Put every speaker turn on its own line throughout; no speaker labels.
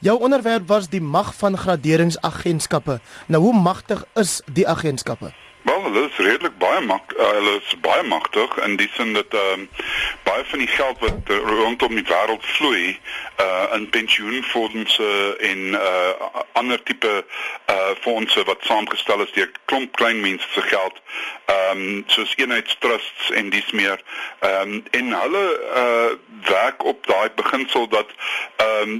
Jou onderwerp was die mag van graderingsagentskappe. Nou hoe magtig is die agentskappe?
Wel, hulle is redelik baie mak uh, hulle is baie magtig in die sin dat ehm uh, baie van die geld wat rondom die wêreld vloei uh in pensioenfondse en uh ander tipe uh fondse wat saamgestel is deur klomp klein mense se geld ehm um, soos eenheidstrusts en dis meer ehm um, en hulle uh werk op daai beginsel dat ehm um,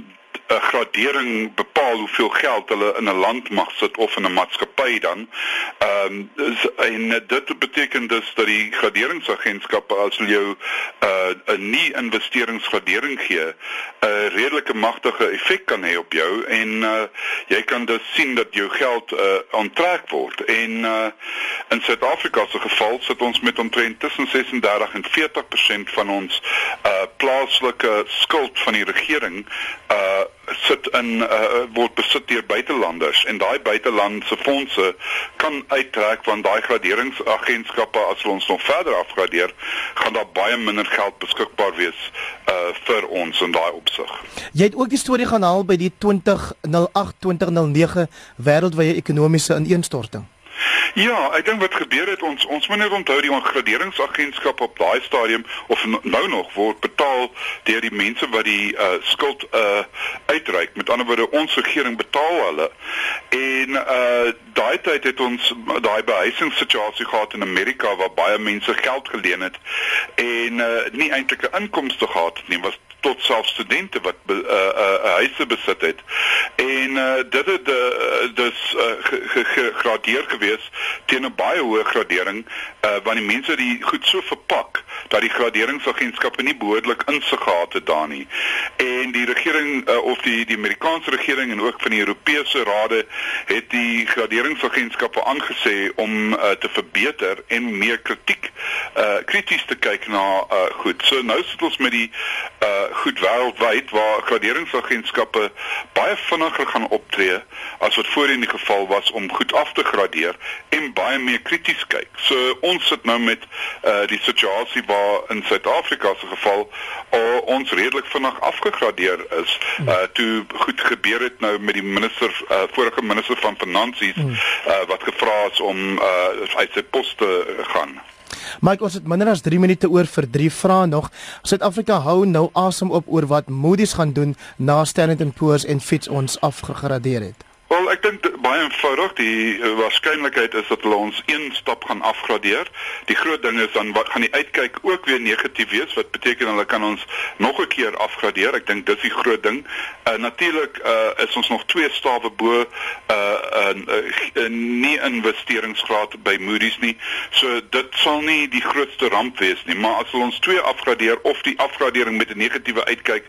'n gradering bepaal hoeveel geld hulle in 'n land mag sit of in 'n maatskappy dan. Ehm um, en dit beteken dus dat die graderingsagentskappe as hulle jou 'n uh, nie investeringsgradering gee, 'n uh, redelike magtige effek kan hê op jou en uh, jy kan dus sien dat jou geld uh, onttrek word. En uh, in Suid-Afrika se geval sit ons met omtrent tussen 36 en 40% van ons uh, plaaslike skuld van die regering uh sit in uh, word besit deur buitelanders en daai buitelandse fondse kan uittrek van daai graderingsagentskappe as ons nog verder afgradeer gaan daar baie minder geld beskikbaar wees uh, vir ons in daai opsig.
Jy het ook die storie gaan haal by die 2008 2009 wêreldwye ekonomiese ineenstorting.
Ja, ek dink wat gebeur het ons ons moet net onthou die graderingsagentskap op daai stadium of nou nog word betaal deur die mense wat die uh, skuld uh uitreik. Met ander woorde, ons regering betaal hulle. En uh daai tyd het ons daai behuisingssituasie gehad in Amerika waar baie mense geld geleen het en uh nie eintlik 'n inkomste gehad het nie. Was tot self studente wat uh, uh, huise besit het. En uh, dit het uh, dus uh, gegradeer gewees teen 'n baie hoë gradering uh, want die mense die goed so verpak dat die graderingsagentskappe nie behoorlik insig gehad het daar nie. En die regering uh, of die die Amerikaanse regering en ook van die Europese rade het die graderingsagentskappe aangesê om uh, te verbeter en meer kritiek uh krities te kyk na uh goed. So nou sit ons met die uh goed wêreldwyd waar graderingsagentskappe baie vinniger gaan optree as wat voorheen die geval was om goed af te gradeer en baie meer krities kyk. So ons sit nou met uh die situasie waar in Suid-Afrika se geval uh, ons redelik vinnig afgegradeer is uh toe goed gebeur het nou met die minister uh vorige minister van finansies uh wat gevra is om uh uit sy pos te gaan.
Mike, ons het minder as 3 minute oor vir drie vrae nog. Suid-Afrika hou nou asem op oor wat Moody's gaan doen na Standard & Poor's en Fitch ons afgegradeer het.
Wel, ek dink baie eenvoudig, die uh, waarskynlikheid is dat hulle ons een stap gaan afgradeer. Die groot ding is dan wat gaan die uitkyk ook weer negatief wees, wat beteken hulle kan ons nog 'n keer afgradeer. Ek dink dis die groot ding. Uh natuurlik uh is ons nog twee stawe bo 'n uh, uh, uh, nie investeringsgraad by Moody's nie. So dit sal nie die grootste ramp wees nie, maar as hulle ons twee afgradeer of die afgradering met 'n negatiewe uitkyk,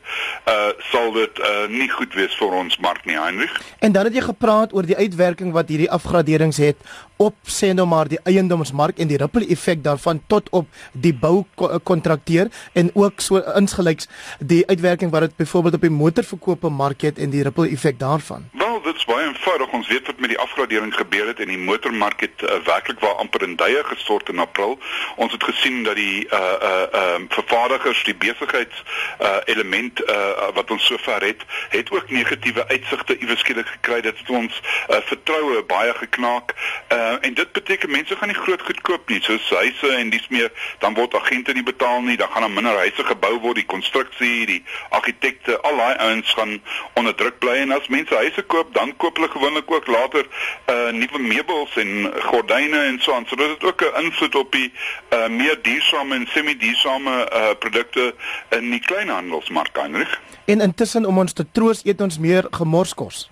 uh sal dit uh nie goed wees vir ons mark nie, Heinrich.
En dan het jy gepraat oor die uitwerking wat hierdie afgraderings het op sê nou maar die eiendomsmark en die ripple effek daarvan tot op die bou kontrakteur en ook so insgelyks die uitwerking wat dit byvoorbeeld op die motorverkope mark het en die ripple effek daarvan.
Wel, dit is baie eenvoudig. Ons weet wat met die afgradering gebeur het en die motormark het uh, werklik waar amper in duie gestort in April. Ons het gesien dat die uh uh um vervaardigers die besigheids uh element uh wat ons sover het, het ook negatiewe uitsigte iewers skielik gekry. Dit het ons uh, vertroue baie geknaak. Uh en dit beteken mense gaan nie groot goed koop nie, soos huise en dis meer, dan word agente nie betaal nie, dan gaan daar minder huise gebou word, die konstruksie, die argitekte, al daai ouens gaan onder druk bly en as mense huise koop, dan koop hulle gewoonlik ook later uh nuwe meubels en gordyne en so aan. So dit het ook 'n invloed op die uh meer duursame en semi-duursame uh produkte in die kleinhandelsmark, Heinrich.
En intussen om ons te troos, eet ons meer gemorskos.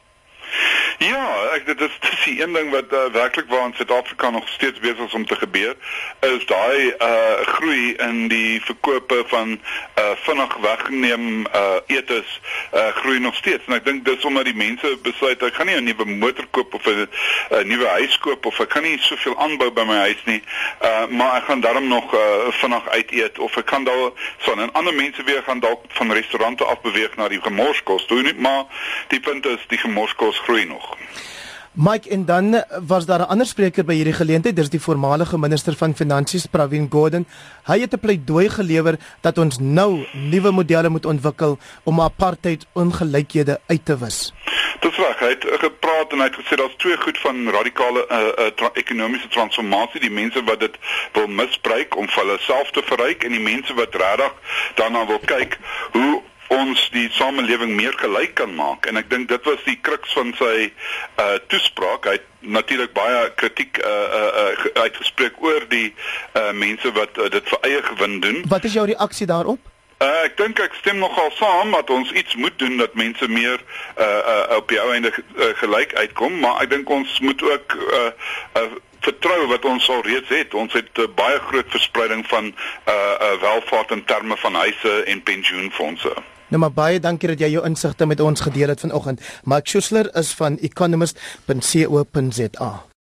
Ja, ek dit is dis die een ding wat uh, werklik waar in Suid-Afrika nog steeds besig is om te gebeur, is daai uh groei in die verkope van uh vinnig weggeneem uh etes uh groei nog steeds. En ek dink dis omdat die mense besluit ek gaan nie 'n nuwe motor koop of 'n nuwe huis koop of ek kan nie soveel aanbou by my huis nie. Uh maar ek gaan daarom nog uh vinnig uit eet of ek kan dalk so 'n ander mense weer gaan dalk van restaurante af beweeg na die gemorskos toe nie, maar die punt is die gemorskos groei nog.
Mike en dan was daar 'n ander spreker by hierdie geleentheid, dis die voormalige minister van finansies Pravin Gordhan. Hy het 'n pleidooi gelewer dat ons nou nuwe modelle moet ontwikkel om apartheid ongelykhede uit te wis.
Dis reg, hy het gepraat en hy het gesê daar's twee goed van radikale uh, uh, tra ekonomiese transformasie, die mense wat dit wil misbruik om vir hulle self te verryk en die mense wat regtig daarna wil kyk hoe ons die samelewing meer gelyk kan maak. En ek dink dit was die kruks van sy uh toespraak. Hy het natuurlik baie kritiek uh uh, uh uitgespreek oor die uh mense wat uh, dit vir eie gewin doen.
Wat is jou reaksie daarop?
Uh, ek dink ek stem nogal saam dat ons iets moet doen dat mense meer uh, uh op die ou einde uh, gelyk uitkom, maar ek dink ons moet ook uh, uh vertrou wat ons al reeds het. Ons het 'n uh, baie groot verspreiding van uh uh welvaart in terme van huise en pensioenfonde.
Nou maar baie dankie dat jy jou insigte met ons gedeel het vanoggend. Mark Schuessler is van economist.co.za.